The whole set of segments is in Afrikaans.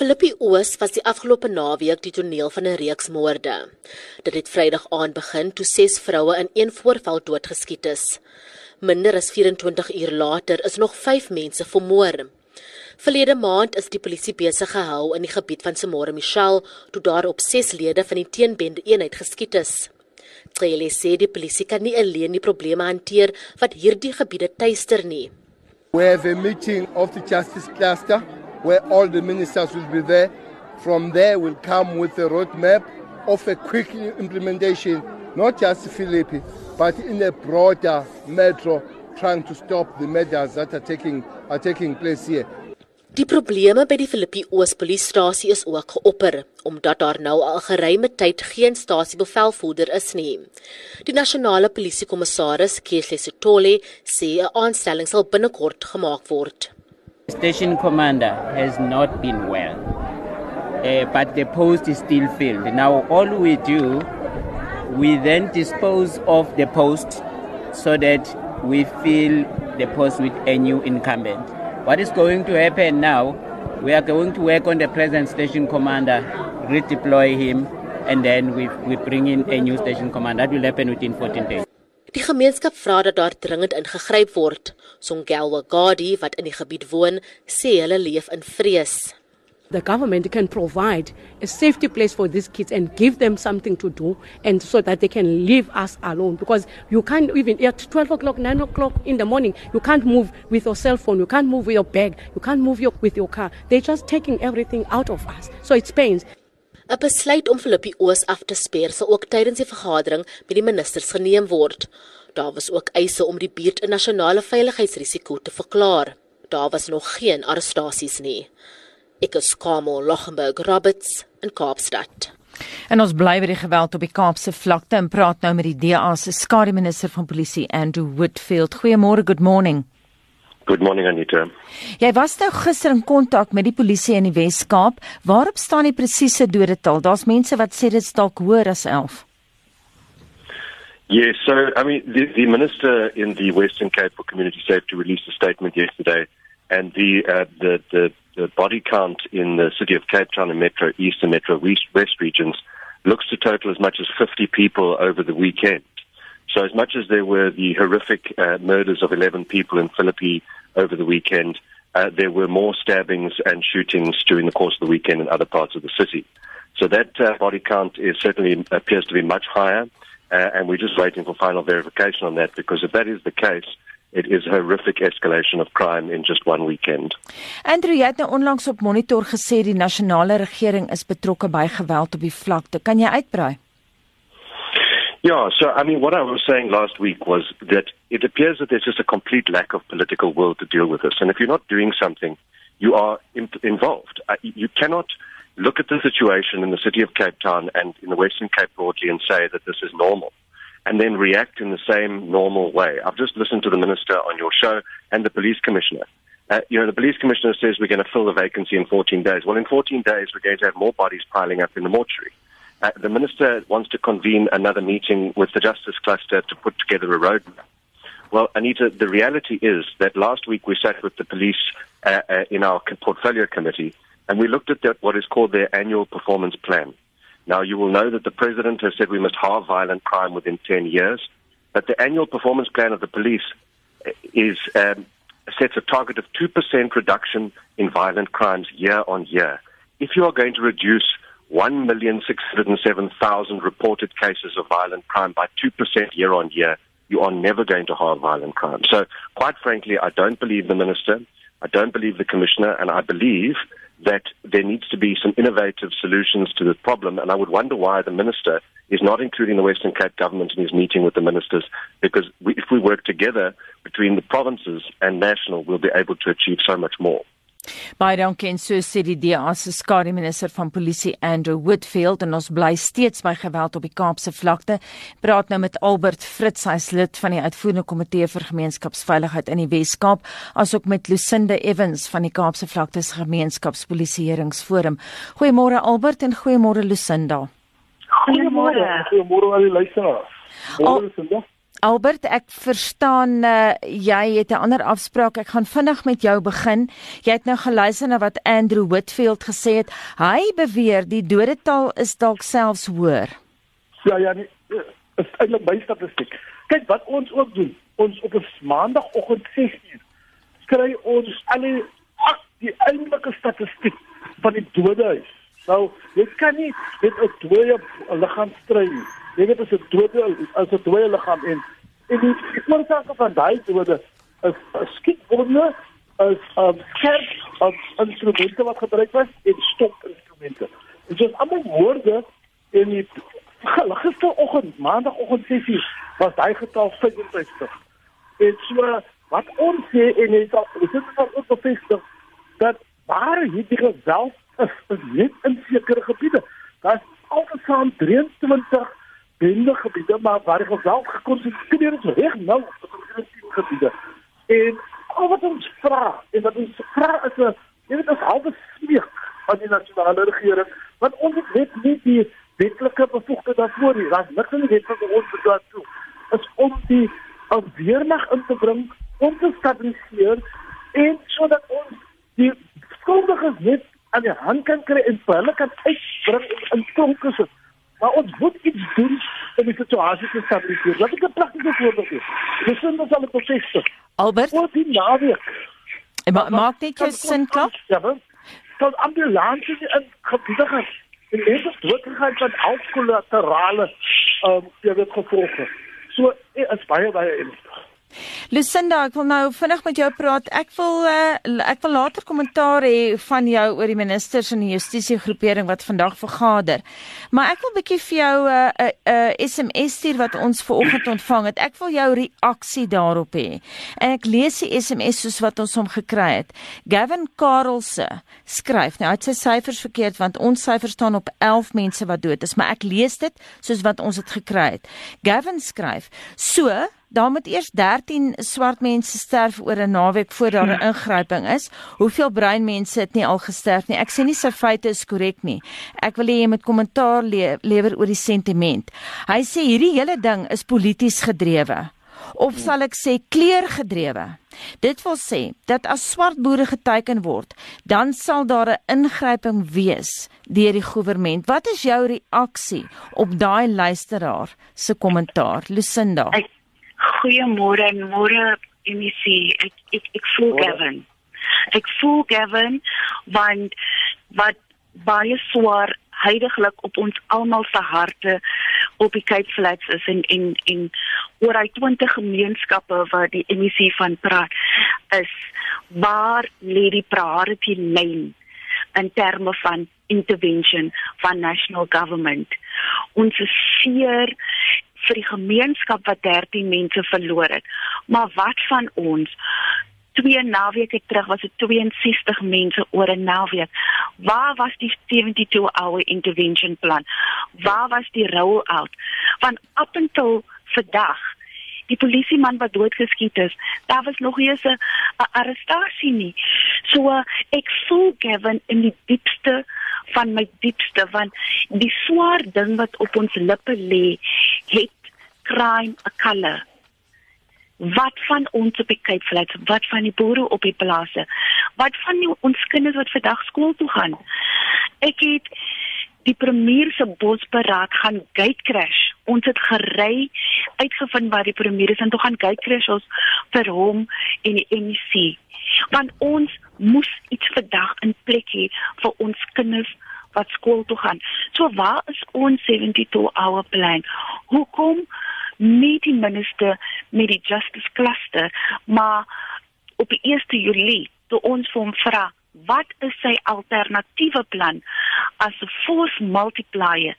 Philippi Oos was die afgelope naweek die toneel van 'n reeks moorde. Dit het Vrydag aand begin toe ses vroue in een voorval doodgeskiet is. Minder as 24 uur later is nog 5 mense vermoor. Verlede maand is die polisie besig gehou in die gebied van Samora Michel toe daar op 6 lede van die teenbende eenheid geskiet is. Trele sê die polisie kan nie alleen die probleme hanteer wat hierdie gebiede tuister nie. We have a meeting of the Justice Cluster where all the ministers will be there. From there, we'll come with a roadmap of a quick implementation, not just Philippi, but in a broader metro, trying to stop the murders that are taking, are taking place here. Die probleme by die Filippi Oos polisiestasie is ook geopper omdat daar nou al geruime tyd geen stasiebevelvoerder is nie. Die nasionale polisiekommissaris, Kehle Sitole, sê 'n aanstelling sal binnekort gemaak word. Station commander has not been well, uh, but the post is still filled. Now, all we do, we then dispose of the post so that we fill the post with a new incumbent. What is going to happen now? We are going to work on the present station commander, redeploy him, and then we, we bring in a new station commander. That will happen within 14 days. Die gemeenskap vra dat daar dringend ingegryp word. Songelwa Gadi wat in die gebied woon, sê hulle leef in vrees. The government can provide a safety place for these kids and give them something to do and so that they can leave us alone because you can't even at 12 o'clock 9 o'clock in the morning you can't move with your cell phone you can't move with your bag you can't move your, with your car they're just taking everything out of us so it's pains 'n Besluit om Filippi Oos af te speer sal ook tydens die vergadering met die ministers geneem word. Daar was ook eise om die buurt 'n nasionale veiligheidsrisiko te verklaar. Daar was nog geen arrestasies nie. Ek is Kamo Lochenberg Roberts in Kaapstad. En ons bly by die geweld op die Kaapse vlakte en praat nou met die DA se skare minister van polisie Andrew Whitfield. Goeiemôre, good morning. Good morning Anita. Jy was nou gister in kontak met die polisie in die Wes-Kaap. Waarop staan die presiese dodetal? Daar's mense wat sê dit dalk hoër as 11. Yes, so I mean the, the minister in the Western Cape for Community Safety released a statement yesterday and the uh, the, the the body count in the city of Cape Town and Metro East and Metro West, West regions looks to total as much as 50 people over the weekend. So as much as there were the horrific uh, murders of 11 people in Philippi over the weekend, uh, there were more stabbings and shootings during the course of the weekend in other parts of the city. So that uh, body count is certainly appears to be much higher, uh, and we're just waiting for final verification on that. Because if that is the case, it is a horrific escalation of crime in just one weekend. Andrew, jy het nou onlangs op Monitor gesê die nasionale regering is betrokke by geweld op die vlakte. Kan jy uitbrei? Yeah, so I mean, what I was saying last week was that it appears that there's just a complete lack of political will to deal with this. And if you're not doing something, you are in- involved. Uh, you cannot look at the situation in the city of Cape Town and in the Western Cape broadly and say that this is normal and then react in the same normal way. I've just listened to the minister on your show and the police commissioner. Uh, you know, the police commissioner says we're going to fill the vacancy in 14 days. Well, in 14 days, we're going to have more bodies piling up in the mortuary. Uh, the minister wants to convene another meeting with the Justice Cluster to put together a roadmap. Well, Anita, the reality is that last week we sat with the police uh, uh, in our portfolio committee and we looked at what is called their annual performance plan. Now, you will know that the president has said we must halve violent crime within 10 years, but the annual performance plan of the police uh, is um, sets a target of 2% reduction in violent crimes year on year. If you are going to reduce 1,607,000 reported cases of violent crime by 2% year on year, you are never going to halve violent crime. So, quite frankly, I don't believe the minister, I don't believe the commissioner, and I believe that there needs to be some innovative solutions to this problem. And I would wonder why the minister is not including the Western Cape government in his meeting with the ministers, because we, if we work together between the provinces and national, we'll be able to achieve so much more. Baie dankie en so sê die DA se skare minister van polisie Andrew Whitfield en ons bly steeds by geweld op die Kaapse vlakte. Praat nou met Albert Fritz, hy's lid van die uitvoerende komitee vir gemeenskapsveiligheid in die Wes-Kaap, asook met Lucinde Evans van die Kaapse vlakte se gemeenskapspolisieeringsforum. Goeiemôre Albert en goeiemôre Lucinda. Goeiemôre. Goeiemôre aan die luisteraars. Môre Lucinda. Albert, ek verstaan uh, jy het 'n ander afspraak. Ek gaan vinnig met jou begin. Jy het nou geluister na wat Andrew Whitfield gesê het. Hy beweer die dodetal is dalk selfs hoër. Ja ja, nie, is eintlik by statistiek. Kyk wat ons ook doen. Ons op 'n maandagooggend 6uur kry ons al die ag die eintlike statistiek van die dodehuis. Nou, jy kan nie met 'n dooie liggaam stry nie. Jy weet as 'n dode as 'n dooie liggaam en en die oorsake van daai dode is skietwonde is um skerp of instrumente wat gebruik was en stop instrumente. Dit is almal woorde in die gisteroggend, maandagooggend 6:00 was daai getal 55. En so wat ons sê en dit is dit is ook bevestig dat waar hierdie geweld is, is net in sekere gebiede. Daar's altesaam 23 bende gebiede maar waar geweld gekonsentreer is reg nou op die gebiede. En al wat ons vra, en wat ons vra is 'n jy weet ons halwe smeek van die nasionale regering, want ons het net nie die wetlike bevoegdheid daarvoor nie. Daar's niks in die wet wat ons bedoel toe is om die weermag in te bring om te stabiliseer en sodat ons die skuldiges net aan die hand kan kry en vir hulle kan uitbring in tronke sit. Maar ons moet iets doen om die situasie te stabiliseer. Wat ek 'n praktiese voorbeeld gee. Dis net al 'n proses. Albert, Wat die naweek. ma maak dit jou sin klop? Ja, tot ambulanses in gebiede gaan. En mense dood gegaan van alkoholaterale ehm um, jy weet gevolge. So is baie baie ernstig. Lucinda, ek wil nou vinnig met jou praat. Ek wil uh, ek wil later kommentaar hê van jou oor die ministers en die justisie groepering wat vandag vergader. Maar ek wil bietjie vir jou 'n uh, 'n uh, uh, SMS stuur wat ons vanoggend ontvang het. Ek wil jou reaksie daarop hê. En ek lees die SMS soos wat ons hom gekry het. Gavin Karelse skryf. Nou, hy het sy syfers verkeerd want ons syfers staan op 11 mense wat dood is, maar ek lees dit soos wat ons dit gekry het. Gavin skryf: "So Daar moet eers 13 swart mense sterf oor 'n naweek voor daar 'n ingryping is. Hoeveel bruin mense het nie al gesterf nie? Ek sê nie sy feite is korrek nie. Ek wil hê jy moet kommentaar le lewer oor die sentiment. Hy sê hierdie hele ding is polities gedrewe of sal ek sê kleurgedrewe. Dit wil sê dat as swart boere geteken word, dan sal daar 'n ingryping wees deur die regering. Wat is jou reaksie op daai luisteraar se kommentaar, Lucinda? Ek Goeiemôre en môre Emisie. Ek ek ek voel. Gavin. Ek voel Gavin want wat baie swaar heidaglik op ons almal se harte op die Cape Flats is en en en oor hy 20 gemeenskappe wat die emissie van praat is waar lê die priority lane in terme van intervention van national government ons is seer vir die gemeenskap wat 13 mense verloor het. Maar wat van ons? Twee naweke terug was dit 62 mense oor 'n naweek. Waar was die 72 hour intervention plan? Waar was die rollout? Want up until vandag die polisieman wat doodgeskiet is, daar was nog nie eens 'n arrestasie nie. So uh, ek voel Gavin in die diepste van my diepste want die swaar ding wat op ons lippe lê het crime 'n color. Wat van ons op die Flats? Wat van die boere op die plase? Wat van die, ons kinders wat vandag skool toe gaan? Ek het die premier se bosberaad gaan gate crash. Ons het gery uitgevind waar die premier is en toe gaan gate crash ons vir hom en die MEC. Want ons moes iets vandag in plek hê vir ons kinders wat skool toe gaan. So waar is ons 72 hour plan? Hoekom nie die minister met die justice cluster, maar op die 1 Julie toe ons vir hom vra wat is sy alternatiewe plan as 'n force multiplier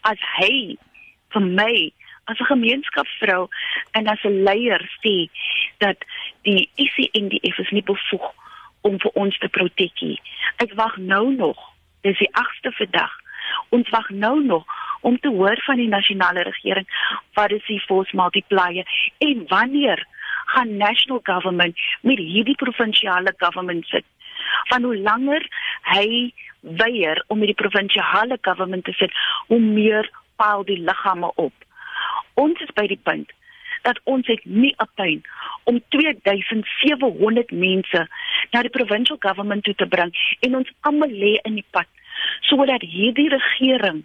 as hy vir my as 'n gemeenskapsvrou en as 'n leier sê dat die ICNDF is nie bevoeg om vir ons te protek nie. Ek wag nou nog. Dis die 8ste vandag. Ons wag nou nog om te hoor van die nasionale regering wat is die force multiplier en wanneer gaan national government met hierdie provinsiale government sit? Van hoe langer hy weier om met die provinsiale government te sit hoe meer paal die liggame op. Ons is by die punt dat ons het nie 'n pyn om 2700 mense na die provincial government toe te bring en ons almal lê in die pad sodat hierdie regering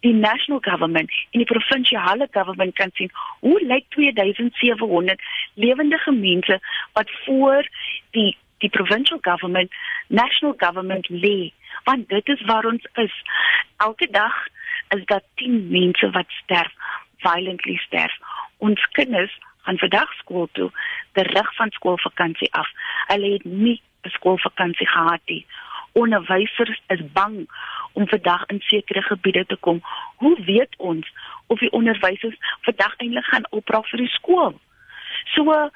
die national government en die provinsiale government kan sien hoe lyk 2700 lewendige mense wat voor die die provincial government national government lê? Want dit is waar ons is. Elke dag is daar 10 mense wat sterf violently sterf. Ons kinders gaan vandag skool toe terug van skoolvakansie af. Hulle het nie 'n skoolvakansie gehad nie onderwysers is bang om vandag in sekere gebiede te kom. Hoe weet ons of die onderwysers vandag eintlik gaan opraak vir die skool? So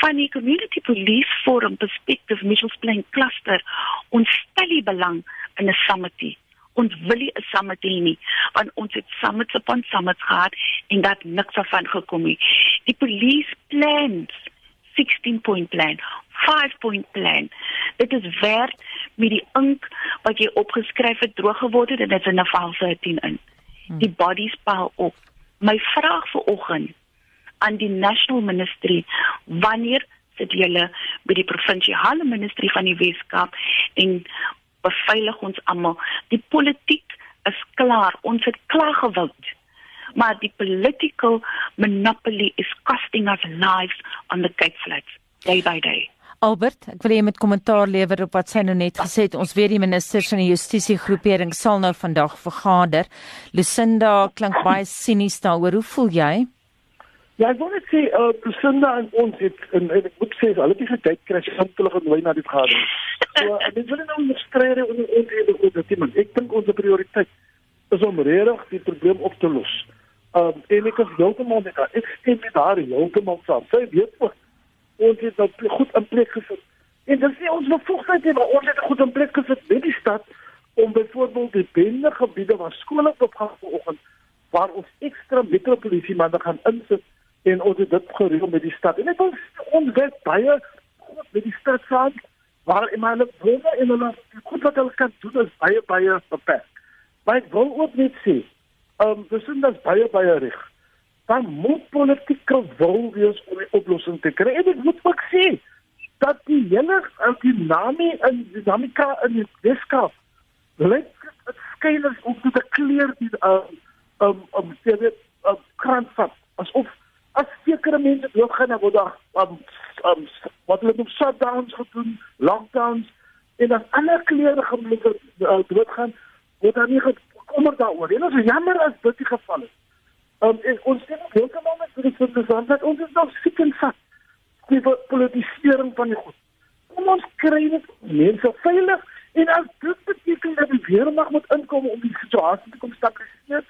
van die community police forum perspective Mitchells Plain cluster ons stel die belang in 'n summit. Ons wil nie 'n summit hê nie, want ons het summits op ons summits gehad en dat niks daarvan gekom het. Die police plans 16 point plan, 5 point plan. Dit is werd met die ink wat jy opgeskryf het droog geword het en dit is in 'n val 13 in. Hmm. Die bodies paal op. My vraag vir oggend aan die National Ministry, wanneer sit julle by die provinsiale ministry van die Weskaap en beveilig ons almal? Die politiek is klaar. Ons het klaar gewout maar die political monopoly is costing us lives on the Cape Flats day by day. Albert, ek wil hê jy moet kommentaar lewer op wat sy nou net gesê het. Ons weet die ministers van die justisie groepering sal nou vandag vergader. Lucinda klink baie sinies daaroor. Hoe voel jy? Ja, ek wil net sê uh Lucinda en ons het en, en ek moet sê hulle het nie gedink kry simpelig en wy na die vergadering. So ek wil nou oor die onderhede oor dit, maar ek dink ons prioriteit is om regtig die probleem op te los. Um en ek is heeltemal met haar. Ek stem met haar heeltemal saam. Sy weet ook ons het dat goed in plek gesit. En dit is ons bevoegdheid nie, maar ons het goed in plek gesit met die stad om byvoorbeeld die bende gebiede waar skole opgaan vanoggend waar ons ekstra metropolisie manne gaan insit en ons het dit gereël met die stad. En dit ons ons werk baie goed met die stad saam waar iemand wonder in hulle goed wat hulle kan doen is baie baie beperk. Maar ek wil ook net sê Ehm um, dis net baie baie reg. Dan moet politieke wil wees om 'n oplossing te kry. En ek moet ook sê dat die hele dinamie en dinamika in die Weskaap lyk dit skyners om te kleur die ehm ehm om sê dit 'n krant van asof as sekere mense doodgaan dan word daar um, um, wat hulle noem shutdowns gedoen, lockdowns en dan ander kleure gemeente uh, doodgaan word dan nie kommer daaroor. En ons is jammer as dit die geval is. Um, en ons sê ook heeltemal met die interessant dat ons is nog siek en vat die politisering van die goed. Kom ons kry net mense veilig en as dit beteken dat die weermag moet inkom om die situasie te kom stabiliseer,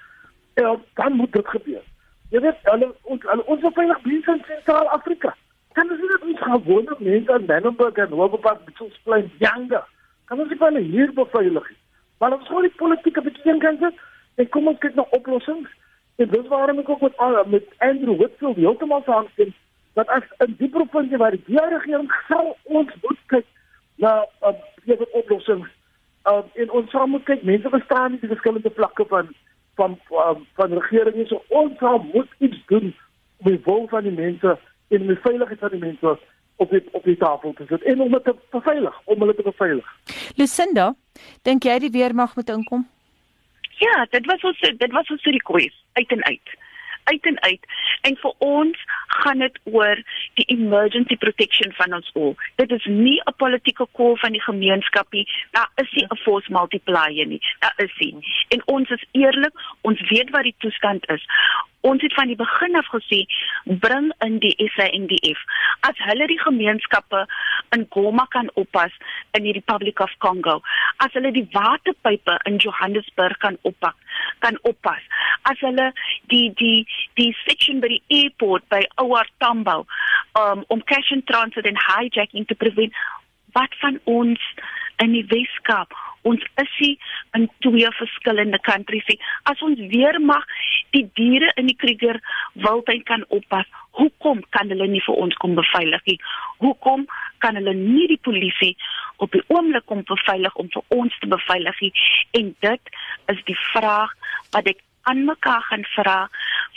ja, dan moet dit gebeur. Jy weet, hulle ons hulle ons is veilig binne in Sentraal-Afrika. Kan ons nie ons gewone mense in Menenberg en Hoofpad met ons klein janga. Kan ons nie hulle hier beveilig nie? Maar ons gaan die politieke bekending kan sit en kom ons kyk na oplossings. En dis waarom ek ook met met Andrew Whitfield heeltemal saamstem dat as in die provinsie waar die regering sal ons moet kyk na uh, die oplossings. Um, en ons saam moet kyk mense verstaan nie die verskillende vlakke van van um, van regering so ons moet iets doen om die wil van die mense en die veiligheid van die mense op die op die tafel te sit en om dit te beveilig, om hulle te beveilig. Lucinda, dink jy die weermag moet inkom? Ja, dit was ons dit was ons request uit en uit uit en uit. En vir ons gaan dit oor die emergency protection van ons al. Dit is nie 'n politieke call van die gemeenskap nie. Daar is nie 'n force multiplier nie. Daar is nie. En ons is eerlik, ons weet wat die toestand is. Ons het van die begin af gesê bring in die SANDF. As hulle die gemeenskappe in Goma kan oppas in die Republic of Congo, as hulle die waterpype in Johannesburg kan oppak, kan oppas. As hulle die die die section by die airport by OR Tambo um, om cash and transit en hijacking te prevent, wat van ons in die Weskaap? Ons is hier in twee verskillende countries. As ons weer mag die diere in die Kruger wildtuin kan oppas, hoekom kan hulle nie vir ons kom beveilig nie? Hoekom kan hulle nie die polisie op die oomblik kom beveilig om vir ons te beveilig nie? En dit is die vraag wat ek aan mekaar gaan vra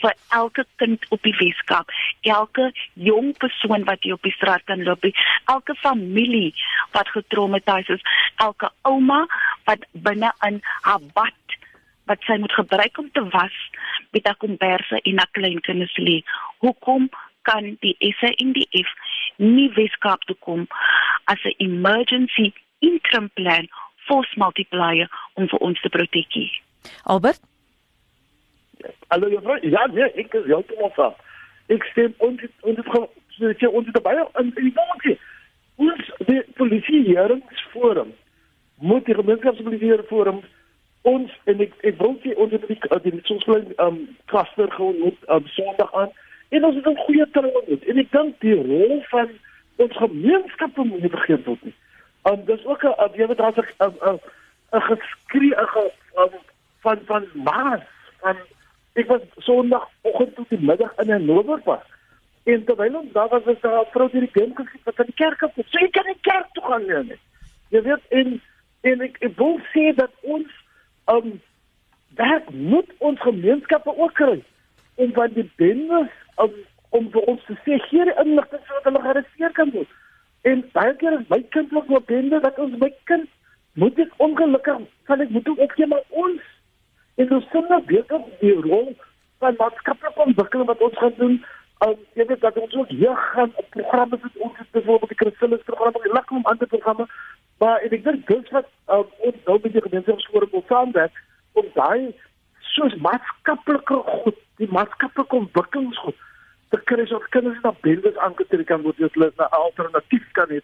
vir elke kind op die Weskaap, elke jong persoon wat hier op die straat kan loop, elke familie wat getraumatiseer is, elke ouma wat binne in haar bad wat sy moet gebruik om te was met haar komberse en haar kleinkinders lê. Hoekom kan die SANDF nie Weskaap toe kom as 'n emergency interim plan force multiplier om vir ons te protegie? Albert Hallo juffrou. Ja, nee, ek is heeltemal saam. Ek stem ons ons het ons het baie in die noontjie. Ons die polisieeringsforum moet die gemeenskapspolisieeringsforum ons en ek ek wil sê ons het die die sosiale um cluster gewoon op um, Sondag aan en ons het 'n goeie terwyl moet en ek dink die rol van ons gemeenskappe moet nie vergeet word nie. En dis ook 'n jy weet daar's 'n 'n 'n geskree 'n van van maas van ek was sonnagoggend tot die middag in 'n Noorderpas. En terwyl ons daar was, was daar 'n vrou deur die gemeenskap wat aan die kerk kom. Sy so, kan nie kerk toe gaan nie. Jy weet en en ek, ek wil sê dat ons um dat moet ons gemeenskappe ook kry om van die bendes um, om vir ons te sê hier inligting sodat hulle gearresteer kan word. En baie keer is my kind ook bende dat ons my kind moet ek ongelukkig van ek moet ook jy maar ons en ons sien nou beter die rol van maatskaplike ontwikkeling wat ons gaan doen. Um, jy weet dat ons ook hier gaan programme sit ons het byvoorbeeld die Christelike programme en lekker om ander programme maar ek dink dis wat um, ons nou met die gemeenskapsforum wil saamwerk om daai soos maatskaplike goed, die maatskaplike ontwikkelingsgoed te kry sodat kinders na bendes aangetrek kan word, jy weet 'n alternatief kan hê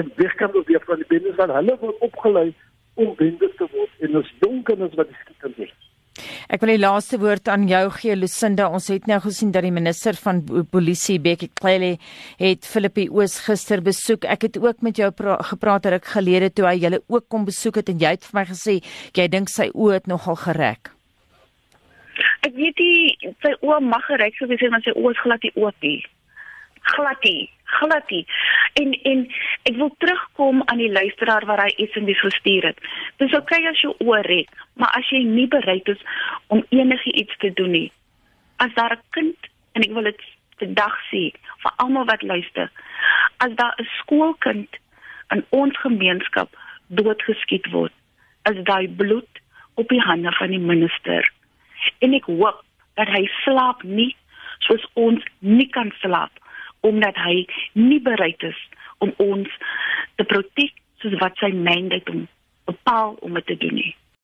en weg kan word van die bendes wat hulle word opgelei om bendes te word en ons jong kinders wat skieters is. Ek wil die laaste woord aan jou gee Lucinda. Ons het nou gesien dat die minister van polisie Bekkie Cele het Philippie Oos gister besoek. Ek het ook met jou gepraat ruk gelede toe hy julle ook kom besoek het en jy het vir my gesê jy dink sy oë het nogal gereg. Ek weet nie sy oë mag gereg sou wees maar sy oë is glad nie oop nie. Glad nie glad nie. En en ek wil terugkom aan die luisteraar wat hy die gestuur het. Dis oukei okay as jy oor het, maar as jy nie bereid is om enigiets te doen nie. As daar 'n kind en ek wil dit vandag sê vir almal wat luister, as daar 'n skoolkind in ons gemeenskap doodgeskiet word, is daai bloed op die hande van die minister. En ek hoop dat hy slaap nie soos ons nie kan slaap omdat hy nie bereid is om ons te protek soos wat sy mandate om bepaal om dit te doen nie.